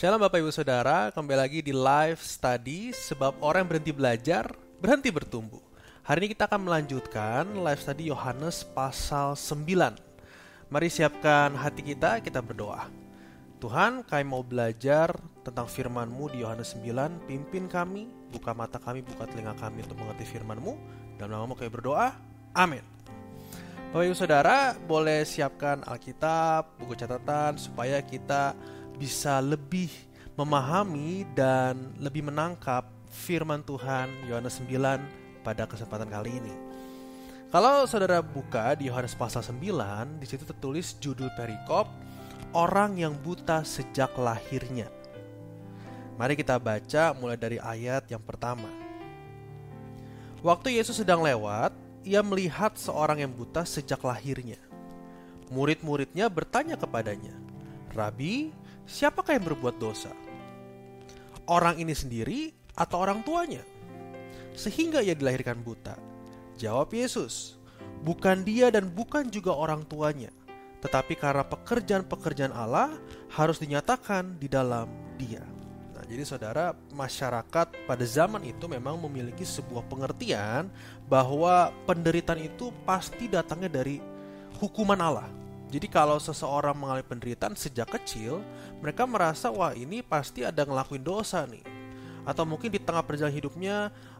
Shalom Bapak Ibu Saudara, kembali lagi di live study sebab orang yang berhenti belajar, berhenti bertumbuh. Hari ini kita akan melanjutkan live study Yohanes pasal 9. Mari siapkan hati kita, kita berdoa. Tuhan, kami mau belajar tentang firman-Mu di Yohanes 9, pimpin kami, buka mata kami, buka telinga kami untuk mengerti firman-Mu. Dalam namamu kami berdoa, amin. Bapak Ibu Saudara, boleh siapkan Alkitab, buku catatan, supaya kita bisa lebih memahami dan lebih menangkap firman Tuhan Yohanes 9 pada kesempatan kali ini. Kalau saudara buka di Yohanes pasal 9, di situ tertulis judul perikop orang yang buta sejak lahirnya. Mari kita baca mulai dari ayat yang pertama. Waktu Yesus sedang lewat, ia melihat seorang yang buta sejak lahirnya. Murid-muridnya bertanya kepadanya, "Rabi, siapakah yang berbuat dosa? Orang ini sendiri atau orang tuanya? Sehingga ia dilahirkan buta." Jawab Yesus, "Bukan dia dan bukan juga orang tuanya, tetapi karena pekerjaan-pekerjaan Allah harus dinyatakan di dalam dia." Nah, jadi saudara, masyarakat pada zaman itu memang memiliki sebuah pengertian bahwa penderitaan itu pasti datangnya dari hukuman Allah. Jadi kalau seseorang mengalami penderitaan sejak kecil, mereka merasa wah ini pasti ada ngelakuin dosa nih. Atau mungkin di tengah perjalanan hidupnya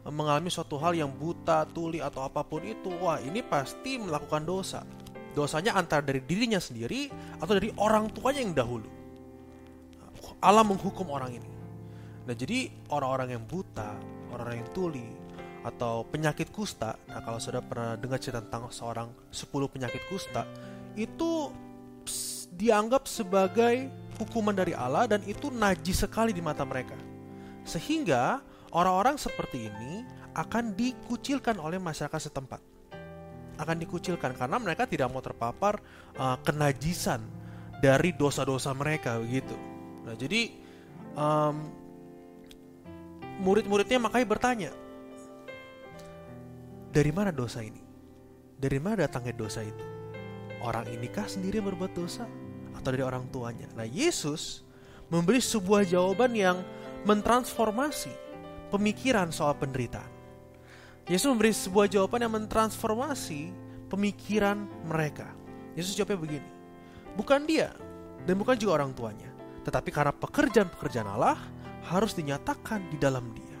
mengalami suatu hal yang buta, tuli atau apa pun itu, wah ini pasti melakukan dosa. Dosanya antara dari dirinya sendiri atau dari orang tuanya yang dahulu. Allah menghukum orang ini. Nah jadi orang-orang yang buta, orang-orang yang tuli, atau penyakit kusta. Nah kalau sudah pernah dengar cerita tentang seorang 10 penyakit kusta, itu dianggap sebagai hukuman dari Allah dan itu najis sekali di mata mereka. Sehingga orang-orang seperti ini akan dikucilkan oleh masyarakat setempat. Akan dikucilkan karena mereka tidak mau terpapar uh, kenajisan dari dosa-dosa mereka begitu. Nah, jadi um, murid-muridnya makanya bertanya, dari mana dosa ini? Dari mana datangnya dosa itu? Orang inikah sendiri berbuat dosa? Atau dari orang tuanya? Nah Yesus memberi sebuah jawaban yang mentransformasi pemikiran soal penderitaan. Yesus memberi sebuah jawaban yang mentransformasi pemikiran mereka. Yesus jawabnya begini, bukan dia dan bukan juga orang tuanya, tetapi karena pekerjaan-pekerjaan Allah harus dinyatakan di dalam dia.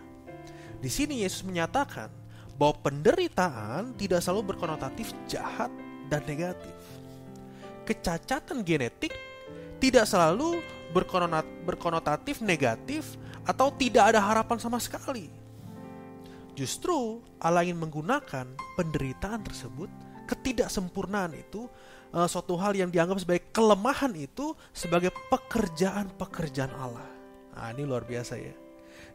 Di sini Yesus menyatakan bahwa penderitaan tidak selalu berkonotatif jahat dan negatif. Kecacatan genetik tidak selalu berkonotatif negatif atau tidak ada harapan sama sekali. Justru Allah ingin menggunakan penderitaan tersebut, ketidaksempurnaan itu, uh, suatu hal yang dianggap sebagai kelemahan itu sebagai pekerjaan-pekerjaan Allah. Nah, ini luar biasa ya.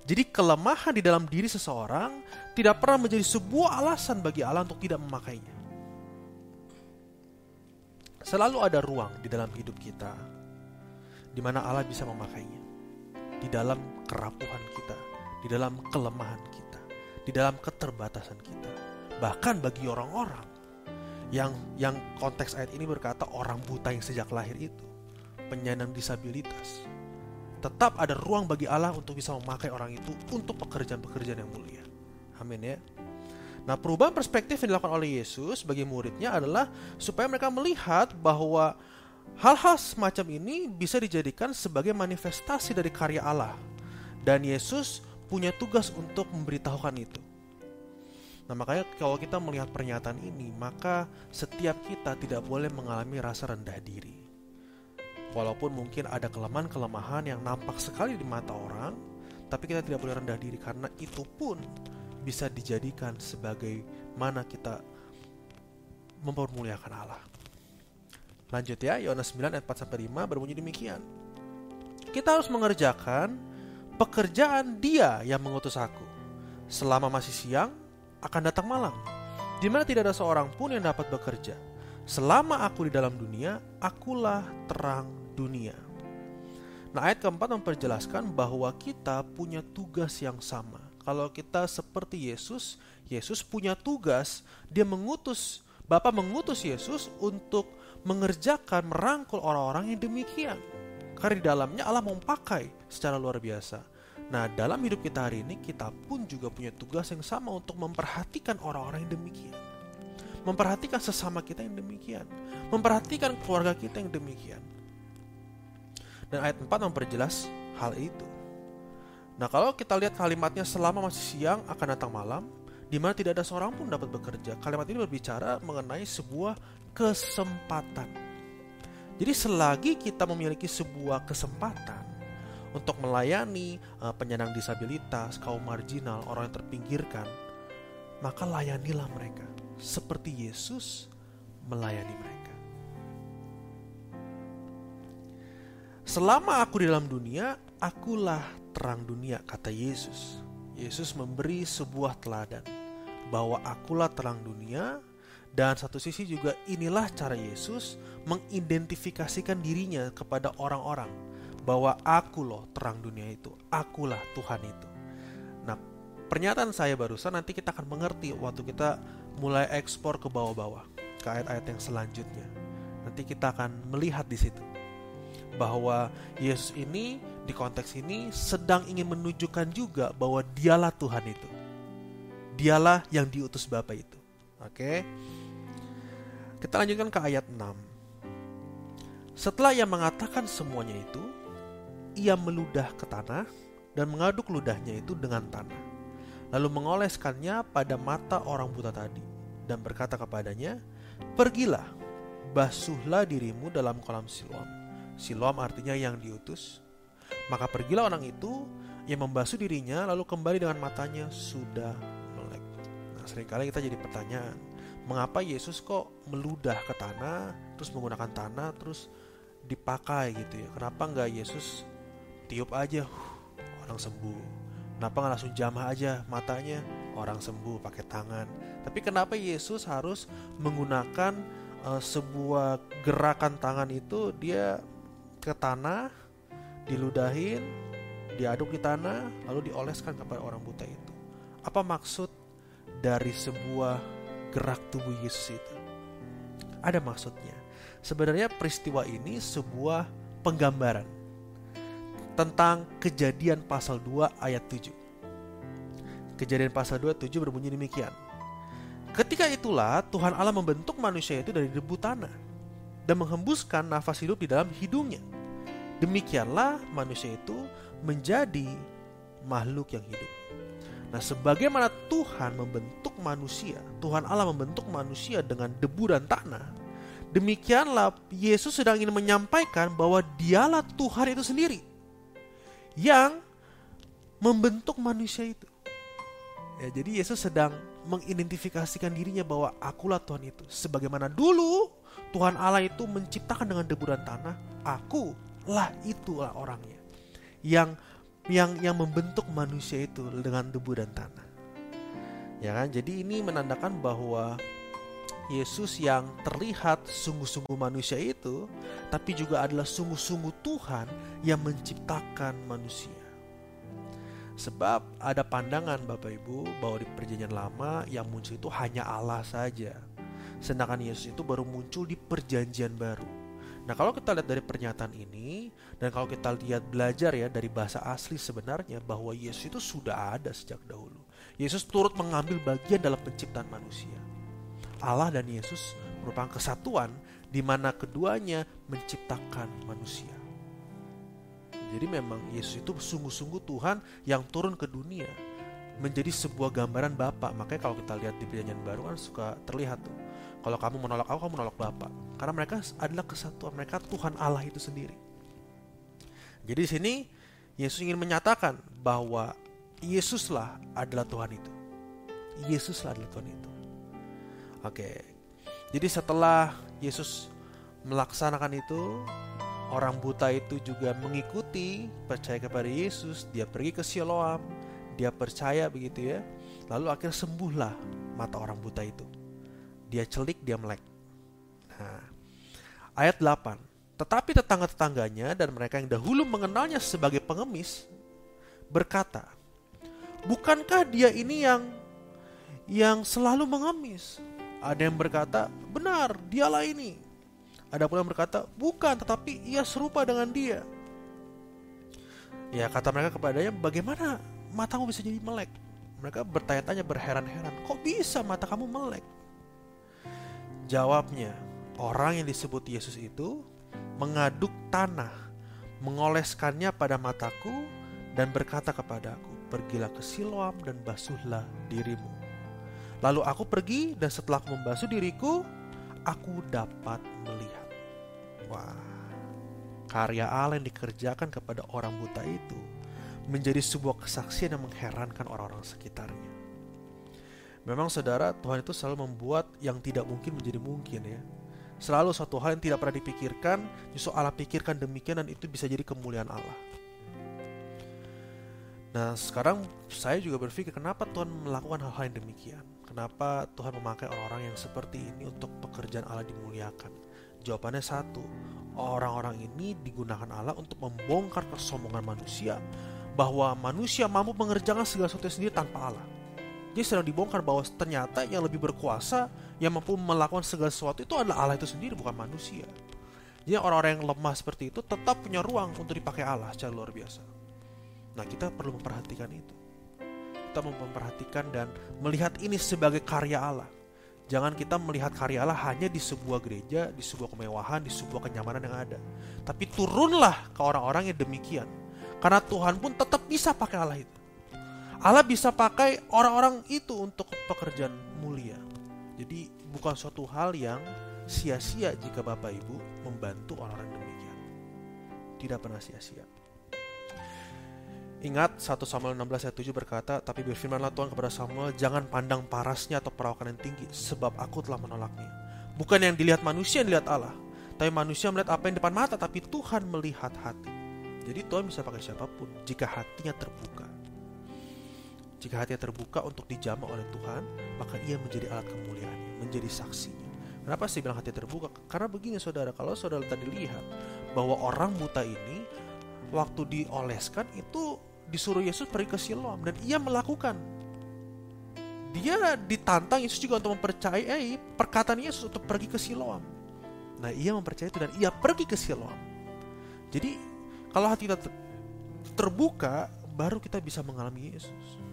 Jadi kelemahan di dalam diri seseorang tidak pernah menjadi sebuah alasan bagi Allah untuk tidak memakainya. Selalu ada ruang di dalam hidup kita di mana Allah bisa memakainya. Di dalam kerapuhan kita, di dalam kelemahan kita, di dalam keterbatasan kita. Bahkan bagi orang-orang yang yang konteks ayat ini berkata orang buta yang sejak lahir itu, penyandang disabilitas. Tetap ada ruang bagi Allah untuk bisa memakai orang itu untuk pekerjaan-pekerjaan yang mulia. Amin ya. Nah, perubahan perspektif yang dilakukan oleh Yesus bagi muridnya adalah supaya mereka melihat bahwa hal-hal semacam ini bisa dijadikan sebagai manifestasi dari karya Allah. Dan Yesus punya tugas untuk memberitahukan itu. Nah, makanya kalau kita melihat pernyataan ini, maka setiap kita tidak boleh mengalami rasa rendah diri. Walaupun mungkin ada kelemahan-kelemahan yang nampak sekali di mata orang, tapi kita tidak boleh rendah diri karena itu pun bisa dijadikan sebagai mana kita mempermuliakan Allah. Lanjut ya, Yohanes 9 ayat 4 sampai 5 berbunyi demikian. Kita harus mengerjakan pekerjaan Dia yang mengutus aku. Selama masih siang, akan datang malam, di mana tidak ada seorang pun yang dapat bekerja. Selama aku di dalam dunia, akulah terang dunia. Nah, ayat keempat memperjelaskan bahwa kita punya tugas yang sama kalau kita seperti Yesus, Yesus punya tugas, dia mengutus, Bapa mengutus Yesus untuk mengerjakan, merangkul orang-orang yang demikian. Karena di dalamnya Allah mau pakai secara luar biasa. Nah, dalam hidup kita hari ini, kita pun juga punya tugas yang sama untuk memperhatikan orang-orang yang demikian. Memperhatikan sesama kita yang demikian. Memperhatikan keluarga kita yang demikian. Dan ayat 4 memperjelas hal itu. Nah, kalau kita lihat kalimatnya selama masih siang akan datang malam, di mana tidak ada seorang pun dapat bekerja. Kalimat ini berbicara mengenai sebuah kesempatan. Jadi selagi kita memiliki sebuah kesempatan untuk melayani uh, penyandang disabilitas, kaum marginal, orang yang terpinggirkan, maka layanilah mereka seperti Yesus melayani mereka. Selama aku di dalam dunia, akulah terang dunia, kata Yesus. Yesus memberi sebuah teladan bahwa akulah terang dunia dan satu sisi juga inilah cara Yesus mengidentifikasikan dirinya kepada orang-orang bahwa aku loh terang dunia itu, akulah Tuhan itu. Nah, pernyataan saya barusan nanti kita akan mengerti waktu kita mulai ekspor ke bawah-bawah ke ayat-ayat yang selanjutnya. Nanti kita akan melihat di situ bahwa Yesus ini di konteks ini sedang ingin menunjukkan juga bahwa dialah Tuhan itu. Dialah yang diutus Bapa itu. Oke. Kita lanjutkan ke ayat 6. Setelah ia mengatakan semuanya itu, ia meludah ke tanah dan mengaduk ludahnya itu dengan tanah. Lalu mengoleskannya pada mata orang buta tadi dan berkata kepadanya, "Pergilah, basuhlah dirimu dalam kolam Siloam." Siloam artinya yang diutus maka pergilah orang itu yang membasuh dirinya lalu kembali dengan matanya sudah melek. Nah, sering kali kita jadi pertanyaan, mengapa Yesus kok meludah ke tanah, terus menggunakan tanah, terus dipakai gitu ya? Kenapa nggak Yesus tiup aja, huh, orang sembuh? Kenapa nggak langsung jamah aja matanya, orang sembuh pakai tangan? Tapi kenapa Yesus harus menggunakan uh, sebuah gerakan tangan itu dia ke tanah diludahin, diaduk di tanah, lalu dioleskan kepada orang buta itu. Apa maksud dari sebuah gerak tubuh Yesus itu? Ada maksudnya. Sebenarnya peristiwa ini sebuah penggambaran tentang kejadian pasal 2 ayat 7. Kejadian pasal 2 7 berbunyi demikian. Ketika itulah Tuhan Allah membentuk manusia itu dari debu tanah dan menghembuskan nafas hidup di dalam hidungnya Demikianlah manusia itu menjadi makhluk yang hidup. Nah, sebagaimana Tuhan membentuk manusia, Tuhan Allah membentuk manusia dengan debu dan tanah, demikianlah Yesus sedang ingin menyampaikan bahwa Dialah Tuhan itu sendiri yang membentuk manusia itu. Ya, jadi Yesus sedang mengidentifikasikan dirinya bahwa akulah Tuhan itu. Sebagaimana dulu Tuhan Allah itu menciptakan dengan debu dan tanah, aku lah itulah orangnya yang yang yang membentuk manusia itu dengan debu dan tanah. Ya kan? Jadi ini menandakan bahwa Yesus yang terlihat sungguh-sungguh manusia itu, tapi juga adalah sungguh-sungguh Tuhan yang menciptakan manusia. Sebab ada pandangan Bapak Ibu bahwa di perjanjian lama yang muncul itu hanya Allah saja. Sedangkan Yesus itu baru muncul di perjanjian baru. Nah, kalau kita lihat dari pernyataan ini dan kalau kita lihat belajar ya dari bahasa asli sebenarnya bahwa Yesus itu sudah ada sejak dahulu. Yesus turut mengambil bagian dalam penciptaan manusia. Allah dan Yesus merupakan kesatuan di mana keduanya menciptakan manusia. Jadi memang Yesus itu sungguh-sungguh Tuhan yang turun ke dunia menjadi sebuah gambaran Bapa. Makanya kalau kita lihat di perjanjian baru kan suka terlihat tuh kalau kamu menolak aku, kamu menolak Bapa. Karena mereka adalah kesatuan, mereka Tuhan Allah itu sendiri. Jadi di sini Yesus ingin menyatakan bahwa Yesuslah adalah Tuhan itu. Yesuslah adalah Tuhan itu. Oke. Jadi setelah Yesus melaksanakan itu, orang buta itu juga mengikuti, percaya kepada Yesus, dia pergi ke Siloam, dia percaya begitu ya. Lalu akhirnya sembuhlah mata orang buta itu dia celik, dia melek. Nah, ayat 8. Tetapi tetangga-tetangganya dan mereka yang dahulu mengenalnya sebagai pengemis berkata, "Bukankah dia ini yang yang selalu mengemis?" Ada yang berkata, "Benar, dialah ini." Ada pula yang berkata, "Bukan, tetapi ia serupa dengan dia." Ya kata mereka kepadanya, bagaimana matamu bisa jadi melek? Mereka bertanya-tanya berheran-heran, kok bisa mata kamu melek? Jawabnya, orang yang disebut Yesus itu mengaduk tanah, mengoleskannya pada mataku, dan berkata kepadaku, pergilah ke Siloam dan basuhlah dirimu. Lalu aku pergi dan setelah aku membasuh diriku, aku dapat melihat. Wah, karya Allah yang dikerjakan kepada orang buta itu menjadi sebuah kesaksian yang mengherankan orang-orang sekitarnya. Memang saudara, Tuhan itu selalu membuat yang tidak mungkin menjadi mungkin ya. Selalu suatu hal yang tidak pernah dipikirkan, justru Allah pikirkan demikian dan itu bisa jadi kemuliaan Allah. Nah sekarang saya juga berpikir kenapa Tuhan melakukan hal-hal yang demikian Kenapa Tuhan memakai orang-orang yang seperti ini untuk pekerjaan Allah dimuliakan Jawabannya satu Orang-orang ini digunakan Allah untuk membongkar kesombongan manusia Bahwa manusia mampu mengerjakan segala sesuatu sendiri tanpa Allah Jadi sedang dibongkar bahwa ternyata yang lebih berkuasa Yang mampu melakukan segala sesuatu itu adalah Allah itu sendiri bukan manusia Jadi orang-orang yang lemah seperti itu tetap punya ruang untuk dipakai Allah secara luar biasa Nah, kita perlu memperhatikan itu. Kita memperhatikan dan melihat ini sebagai karya Allah. Jangan kita melihat karya Allah hanya di sebuah gereja, di sebuah kemewahan, di sebuah kenyamanan yang ada. Tapi turunlah ke orang-orang yang demikian. Karena Tuhan pun tetap bisa pakai Allah itu. Allah bisa pakai orang-orang itu untuk pekerjaan mulia. Jadi bukan suatu hal yang sia-sia jika Bapak Ibu membantu orang-orang demikian. Tidak pernah sia-sia. Ingat 1 Samuel 16 ayat 7 berkata, Tapi berfirmanlah Tuhan kepada Samuel, Jangan pandang parasnya atau perawakan yang tinggi, sebab aku telah menolaknya. Bukan yang dilihat manusia yang dilihat Allah, tapi manusia melihat apa yang depan mata, tapi Tuhan melihat hati. Jadi Tuhan bisa pakai siapa pun, jika hatinya terbuka. Jika hatinya terbuka untuk dijamah oleh Tuhan, maka ia menjadi alat kemuliaannya, menjadi saksinya. Kenapa sih bilang hati terbuka? Karena begini saudara, kalau saudara tadi lihat bahwa orang buta ini waktu dioleskan itu disuruh Yesus pergi ke Siloam dan ia melakukan. Dia ditantang Yesus juga untuk mempercayai perkataan Yesus untuk pergi ke Siloam. Nah, ia mempercayai itu dan ia pergi ke Siloam. Jadi, kalau hati kita terbuka, baru kita bisa mengalami Yesus.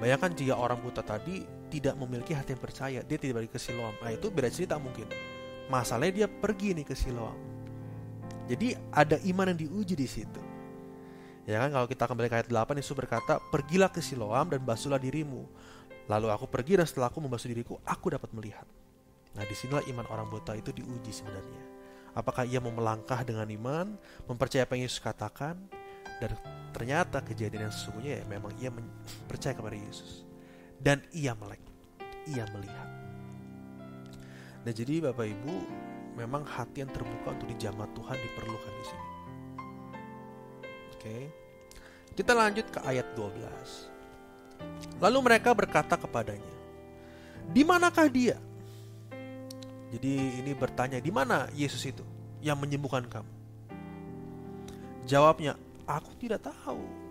Bayangkan jika orang buta tadi tidak memiliki hati yang percaya, dia tidak pergi ke Siloam. Nah, itu beda cerita mungkin. Masalahnya dia pergi nih ke Siloam. Jadi ada iman yang diuji di situ. Ya kan kalau kita kembali ke ayat 8 Yesus berkata, "Pergilah ke Siloam dan basuhlah dirimu." Lalu aku pergi dan setelah aku membasuh diriku, aku dapat melihat. Nah, di sinilah iman orang buta itu diuji sebenarnya. Apakah ia mau melangkah dengan iman, mempercayai apa yang Yesus katakan, dan ternyata kejadian yang sesungguhnya ya memang ia percaya kepada Yesus. Dan ia melek, ia melihat. Nah jadi Bapak Ibu, memang hati yang terbuka untuk dijamah Tuhan diperlukan di sini. Oke. Kita lanjut ke ayat 12. Lalu mereka berkata kepadanya, "Di manakah dia?" Jadi ini bertanya, "Di mana Yesus itu yang menyembuhkan kamu?" Jawabnya, "Aku tidak tahu."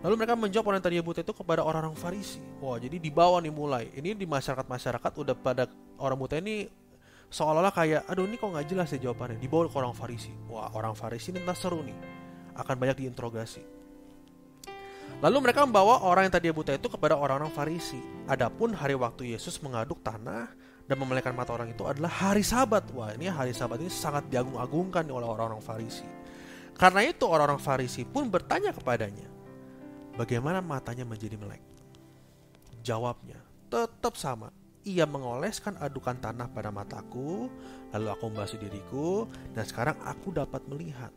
Lalu mereka menjawab orang tadi buta itu kepada orang-orang Farisi. Wah, jadi dibawa nih mulai. Ini di masyarakat-masyarakat udah pada orang buta ini seolah-olah kayak aduh ini kok nggak jelas ya jawabannya? Dibawa ke orang Farisi. Wah orang Farisi ini seru nih. Akan banyak diinterogasi. Lalu mereka membawa orang yang tadi buta itu kepada orang-orang Farisi. Adapun hari waktu Yesus mengaduk tanah dan memelihara mata orang itu adalah hari sabat. Wah ini hari sabat ini sangat diagung-agungkan oleh orang-orang Farisi karena itu orang-orang Farisi pun bertanya kepadanya bagaimana matanya menjadi melek jawabnya tetap sama ia mengoleskan adukan tanah pada mataku, lalu aku membasuh diriku, dan sekarang aku dapat melihat.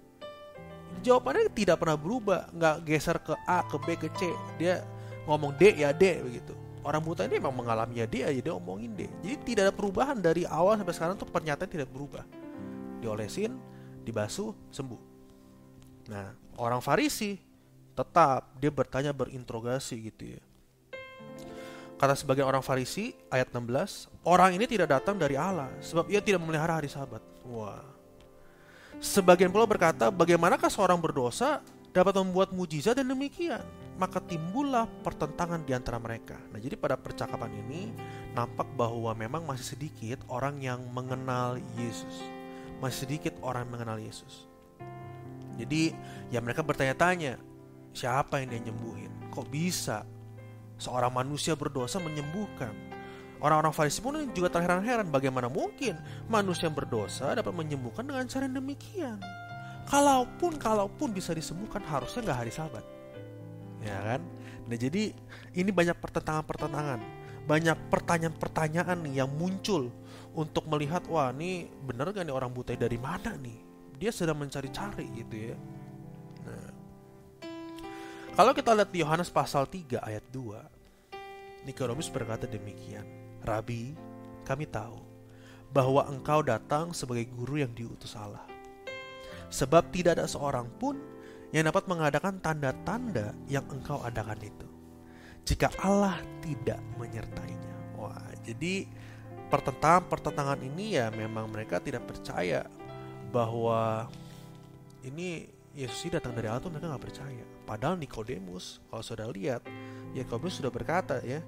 Jawabannya tidak pernah berubah, nggak geser ke A, ke B, ke C. Dia ngomong D ya D begitu. Orang buta ini memang mengalami ya D aja dia ngomongin D. Jadi tidak ada perubahan dari awal sampai sekarang tuh pernyataan tidak berubah. Diolesin, dibasuh, sembuh. Nah, orang Farisi tetap dia bertanya berinterogasi gitu ya Kata sebagian orang Farisi, ayat 16, orang ini tidak datang dari Allah, sebab ia tidak memelihara hari sabat. Wah. Sebagian pula berkata, bagaimanakah seorang berdosa dapat membuat mujizat dan demikian? Maka timbullah pertentangan di antara mereka. Nah, jadi pada percakapan ini nampak bahwa memang masih sedikit orang yang mengenal Yesus. Masih sedikit orang yang mengenal Yesus. Jadi Ya mereka bertanya-tanya, siapa yang dia nyembuhin? Kok bisa seorang manusia berdosa menyembuhkan? Orang-orang Farisi pun juga terheran-heran bagaimana mungkin manusia yang berdosa dapat menyembuhkan dengan cara yang demikian. Kalaupun kalaupun bisa disembuhkan harusnya nggak hari Sabat, ya kan? Nah jadi ini banyak pertentangan-pertentangan, banyak pertanyaan-pertanyaan yang muncul untuk melihat wah ini bener gak nih orang buta dari mana nih? Dia sedang mencari-cari gitu ya. Nah, kalau kita lihat di Yohanes pasal 3 ayat 2, Nikodemus berkata demikian. Rabi, kami tahu bahwa engkau datang sebagai guru yang diutus Allah. Sebab tidak ada seorang pun yang dapat mengadakan tanda-tanda yang engkau adakan itu. Jika Allah tidak menyertainya. Wah, jadi pertentangan-pertentangan ini ya memang mereka tidak percaya bahwa ini Yesus datang dari Allah mereka nggak percaya. Padahal Nikodemus, kalau sudah lihat, ya Nikodemus sudah berkata ya,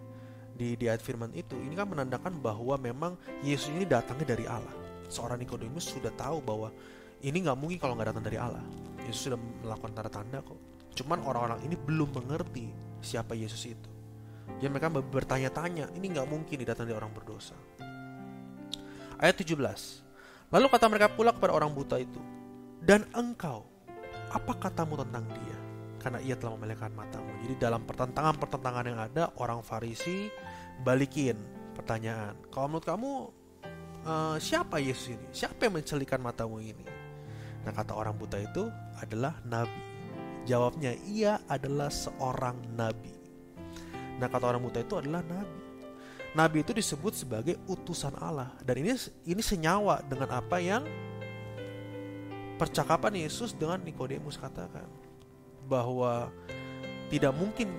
di, di ayat firman itu ini kan menandakan bahwa memang Yesus ini datangnya dari Allah. Seorang Nikodemus sudah tahu bahwa ini nggak mungkin kalau nggak datang dari Allah. Yesus sudah melakukan tanda-tanda kok. Cuman orang-orang ini belum mengerti siapa Yesus itu. Ya mereka bertanya-tanya ini nggak mungkin didatang dari orang berdosa. Ayat 17 lalu kata mereka pula kepada orang buta itu dan engkau apa katamu tentang dia karena ia telah memelihkan matamu. Jadi dalam pertentangan-pertentangan yang ada, orang Farisi balikin pertanyaan. Kalau menurut kamu uh, siapa Yesus ini? Siapa yang mencelikan matamu ini? Nah kata orang buta itu adalah nabi. Jawabnya ia adalah seorang nabi. Nah kata orang buta itu adalah nabi. Nabi itu disebut sebagai utusan Allah. Dan ini ini senyawa dengan apa yang percakapan Yesus dengan Nikodemus katakan. Bahwa tidak mungkin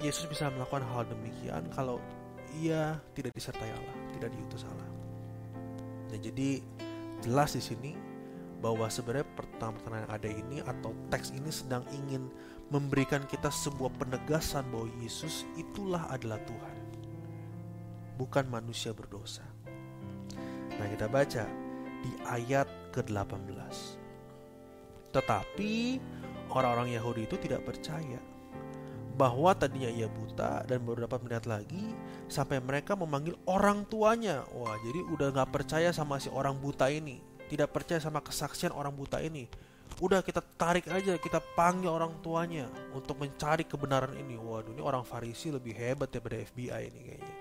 Yesus bisa melakukan hal demikian kalau ia tidak disertai Allah, tidak diutus Allah. Nah, jadi jelas di sini bahwa sebenarnya pertanyaan yang ada ini atau teks ini sedang ingin memberikan kita sebuah penegasan bahwa Yesus itulah adalah Tuhan, bukan manusia berdosa. Nah, kita baca di ayat ke-18. Tetapi Orang-orang Yahudi itu tidak percaya bahwa tadinya ia buta dan baru dapat melihat lagi sampai mereka memanggil orang tuanya. Wah, jadi udah nggak percaya sama si orang buta ini, tidak percaya sama kesaksian orang buta ini. Udah kita tarik aja, kita panggil orang tuanya untuk mencari kebenaran ini. Waduh, ini orang Farisi lebih hebat daripada FBI ini kayaknya.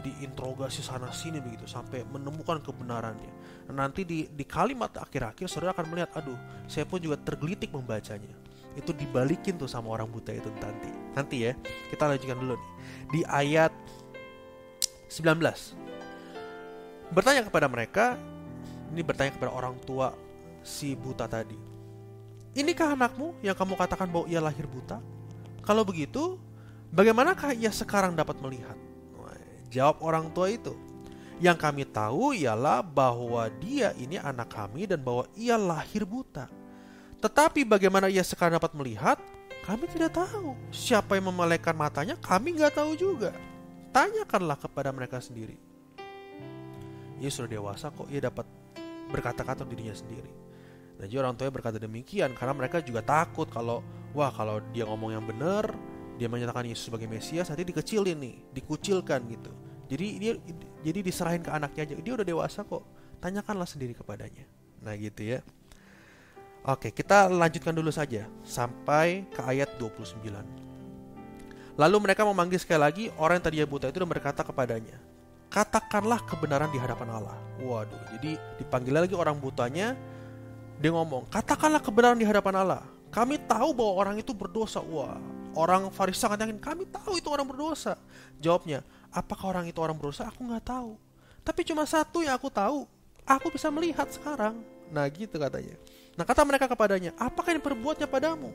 Jadi interogasi sana sini begitu sampai menemukan kebenarannya. Nah, nanti di, di kalimat akhir-akhir saudara akan melihat, aduh, saya pun juga tergelitik membacanya. Itu dibalikin tuh sama orang buta itu nanti. Nanti ya, kita lanjutkan dulu nih. Di ayat 19. Bertanya kepada mereka, ini bertanya kepada orang tua si buta tadi. Inikah anakmu yang kamu katakan bahwa ia lahir buta? Kalau begitu, bagaimanakah ia sekarang dapat melihat? Jawab orang tua itu. Yang kami tahu ialah bahwa dia ini anak kami dan bahwa ia lahir buta. Tetapi bagaimana ia sekarang dapat melihat, kami tidak tahu. Siapa yang memelekkan matanya, kami nggak tahu juga. Tanyakanlah kepada mereka sendiri. Ia sudah dewasa kok, ia dapat berkata-kata dirinya sendiri. Dan juga orang tuanya berkata demikian karena mereka juga takut kalau wah kalau dia ngomong yang benar, dia menyatakan Yesus sebagai Mesias nanti dikecilin nih dikucilkan gitu jadi dia jadi diserahin ke anaknya aja dia udah dewasa kok tanyakanlah sendiri kepadanya nah gitu ya Oke, kita lanjutkan dulu saja sampai ke ayat 29. Lalu mereka memanggil sekali lagi orang yang tadinya buta itu dan berkata kepadanya, Katakanlah kebenaran di hadapan Allah. Waduh, jadi dipanggil lagi orang butanya, dia ngomong, Katakanlah kebenaran di hadapan Allah. Kami tahu bahwa orang itu berdosa. Wah, Orang Farisi sangat yakin, kami tahu itu orang berdosa. Jawabnya, apakah orang itu orang berdosa? Aku nggak tahu. Tapi cuma satu yang aku tahu, aku bisa melihat sekarang. Nah gitu katanya. Nah kata mereka kepadanya, apakah yang perbuatnya padamu?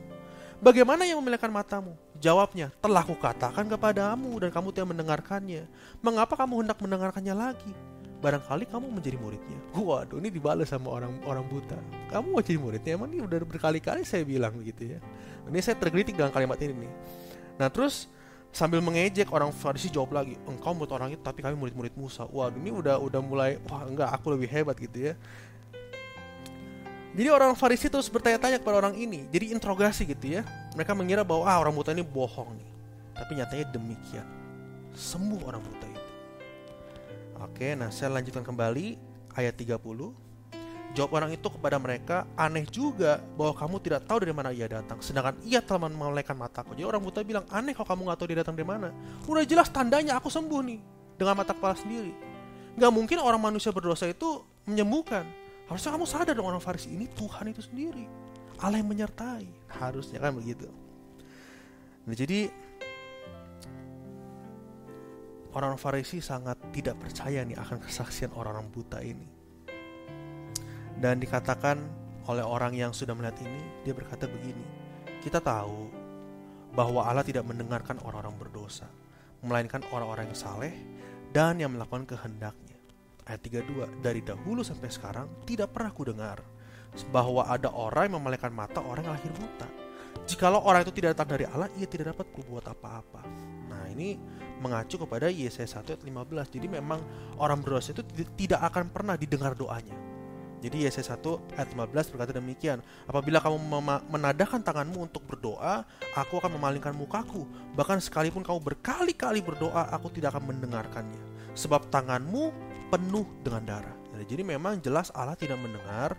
Bagaimana yang memilihkan matamu? Jawabnya, telah kukatakan kepadamu dan kamu tidak mendengarkannya. Mengapa kamu hendak mendengarkannya lagi? Barangkali kamu menjadi muridnya. Waduh, ini dibalas sama orang orang buta. Kamu mau jadi muridnya? Emang ini udah berkali-kali saya bilang begitu ya. Ini saya tergelitik dengan kalimat ini nih. Nah terus sambil mengejek orang Farisi jawab lagi, engkau murid orang itu tapi kami murid-murid Musa. Waduh ini udah udah mulai wah enggak aku lebih hebat gitu ya. Jadi orang Farisi terus bertanya-tanya kepada orang ini, jadi interogasi gitu ya. Mereka mengira bahwa ah orang buta ini bohong nih. Tapi nyatanya demikian. Sembuh orang buta itu. Oke, nah saya lanjutkan kembali ayat 30. Jawab orang itu kepada mereka, aneh juga bahwa kamu tidak tahu dari mana ia datang, sedangkan ia telah memelekkan mataku. Jadi orang buta bilang, aneh kalau kamu nggak tahu dia datang dari mana. Udah jelas tandanya aku sembuh nih, dengan mata kepala sendiri. Gak mungkin orang manusia berdosa itu menyembuhkan. Harusnya kamu sadar dong orang Farisi ini Tuhan itu sendiri. Allah yang menyertai. Harusnya kan begitu. Nah, jadi orang Farisi sangat tidak percaya nih akan kesaksian orang-orang buta ini. Dan dikatakan oleh orang yang sudah melihat ini, dia berkata begini, kita tahu bahwa Allah tidak mendengarkan orang-orang berdosa, melainkan orang-orang yang saleh dan yang melakukan kehendaknya ayat 32 dari dahulu sampai sekarang tidak pernah ku dengar bahwa ada orang yang memelekkan mata orang yang lahir buta. Jikalau orang itu tidak datang dari Allah, ia tidak dapat berbuat apa-apa. Nah, ini mengacu kepada Yesaya 1 ayat 15. Jadi memang orang berdosa itu tidak akan pernah didengar doanya. Jadi Yesaya 1 ayat 15 berkata demikian, apabila kamu menadahkan tanganmu untuk berdoa, aku akan memalingkan mukaku. Bahkan sekalipun kamu berkali-kali berdoa, aku tidak akan mendengarkannya. Sebab tanganmu penuh dengan darah. Jadi memang jelas Allah tidak mendengar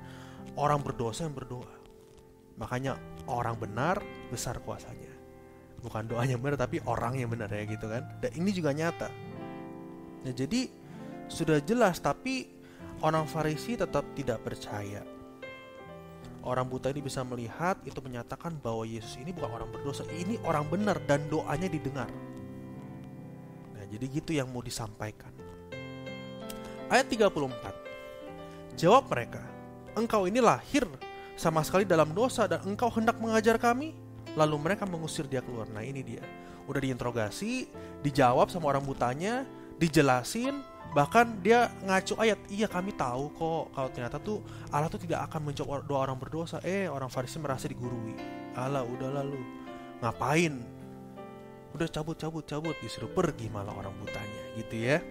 orang berdosa yang berdoa. Makanya orang benar besar kuasanya. Bukan doanya benar tapi orang yang benar ya gitu kan. Dan ini juga nyata. Nah, jadi sudah jelas tapi orang Farisi tetap tidak percaya. Orang buta ini bisa melihat itu menyatakan bahwa Yesus ini bukan orang berdosa, ini orang benar dan doanya didengar. Nah, jadi gitu yang mau disampaikan. Ayat 34. Jawab mereka, engkau ini lahir sama sekali dalam dosa dan engkau hendak mengajar kami? Lalu mereka mengusir dia keluar. Nah ini dia. Udah diinterogasi, dijawab sama orang butanya, dijelasin, bahkan dia ngacu ayat iya kami tahu kok kalau ternyata tuh Allah tuh tidak akan menjawab doa orang berdosa. Eh orang Farisi merasa digurui. Allah udah lalu ngapain? Udah cabut cabut cabut. Disuruh pergi malah orang butanya gitu ya.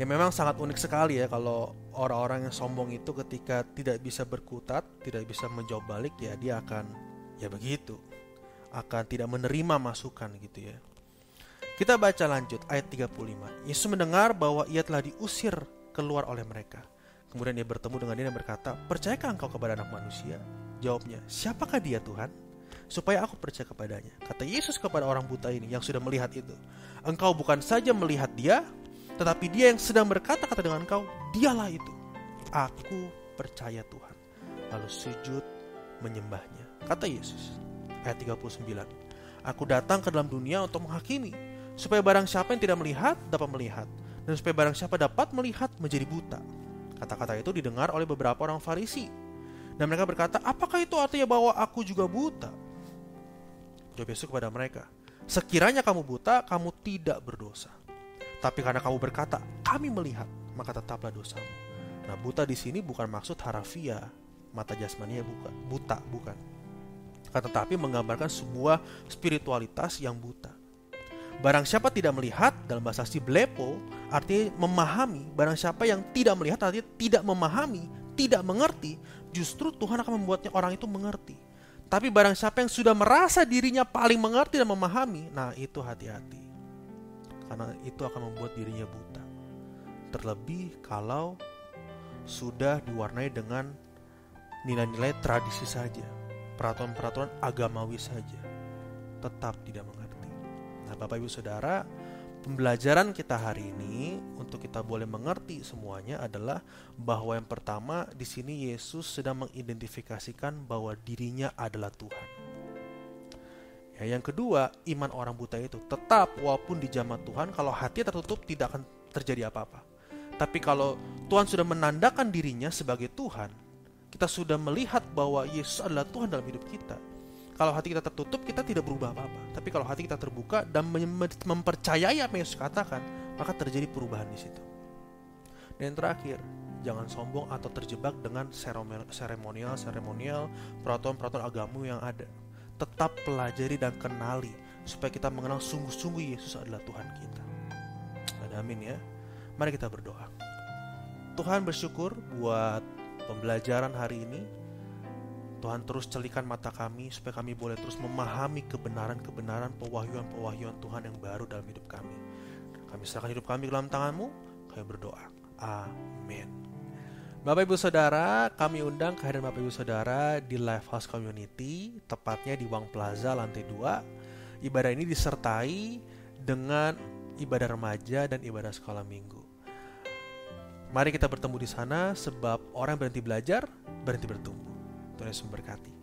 Ya memang sangat unik sekali ya kalau orang-orang yang sombong itu ketika tidak bisa berkutat, tidak bisa menjawab balik ya dia akan ya begitu. Akan tidak menerima masukan gitu ya. Kita baca lanjut ayat 35. Yesus mendengar bahwa ia telah diusir keluar oleh mereka. Kemudian ia bertemu dengan dia dan berkata, Percayakah engkau kepada anak manusia? Jawabnya, Siapakah dia Tuhan? Supaya aku percaya kepadanya. Kata Yesus kepada orang buta ini yang sudah melihat itu. Engkau bukan saja melihat dia, tetapi dia yang sedang berkata-kata dengan kau, dialah itu. Aku percaya Tuhan. Lalu sujud menyembahnya. Kata Yesus. Ayat 39. Aku datang ke dalam dunia untuk menghakimi. Supaya barang siapa yang tidak melihat, dapat melihat. Dan supaya barang siapa dapat melihat, menjadi buta. Kata-kata itu didengar oleh beberapa orang Farisi. Dan mereka berkata, apakah itu artinya bahwa aku juga buta? Jawab Yesus kepada mereka, sekiranya kamu buta, kamu tidak berdosa. Tapi karena kamu berkata, kami melihat, maka tetaplah dosamu. Nah, buta di sini bukan maksud harafiah, mata jasmania bukan, buta bukan. Tetapi menggambarkan sebuah spiritualitas yang buta. Barang siapa tidak melihat dalam bahasa si blepo artinya memahami. Barang siapa yang tidak melihat artinya tidak memahami, tidak mengerti. Justru Tuhan akan membuatnya orang itu mengerti. Tapi barang siapa yang sudah merasa dirinya paling mengerti dan memahami, nah itu hati-hati karena itu akan membuat dirinya buta. Terlebih kalau sudah diwarnai dengan nilai-nilai tradisi saja, peraturan-peraturan agamawi saja, tetap tidak mengerti. Nah, Bapak Ibu Saudara, pembelajaran kita hari ini untuk kita boleh mengerti semuanya adalah bahwa yang pertama di sini Yesus sedang mengidentifikasikan bahwa dirinya adalah Tuhan. Ya, yang kedua, iman orang buta itu tetap walaupun di zaman Tuhan kalau hati tertutup tidak akan terjadi apa-apa. Tapi kalau Tuhan sudah menandakan dirinya sebagai Tuhan, kita sudah melihat bahwa Yesus adalah Tuhan dalam hidup kita. Kalau hati kita tertutup, kita tidak berubah apa-apa. Tapi kalau hati kita terbuka dan mempercayai apa yang Yesus katakan, maka terjadi perubahan di situ. Dan yang terakhir, jangan sombong atau terjebak dengan seremonial-seremonial peraturan-peraturan agamu yang ada tetap pelajari dan kenali supaya kita mengenal sungguh-sungguh Yesus adalah Tuhan kita. Ada amin ya. Mari kita berdoa. Tuhan bersyukur buat pembelajaran hari ini. Tuhan terus celikan mata kami supaya kami boleh terus memahami kebenaran-kebenaran pewahyuan-pewahyuan Tuhan yang baru dalam hidup kami. Kami serahkan hidup kami dalam tanganmu, kami berdoa. Amin. Bapak Ibu Saudara, kami undang kehadiran Bapak Ibu Saudara di Live House Community, tepatnya di Wang Plaza lantai 2. Ibadah ini disertai dengan ibadah remaja dan ibadah sekolah minggu. Mari kita bertemu di sana sebab orang berhenti belajar, berhenti bertumbuh. Tuhan Yesus memberkati.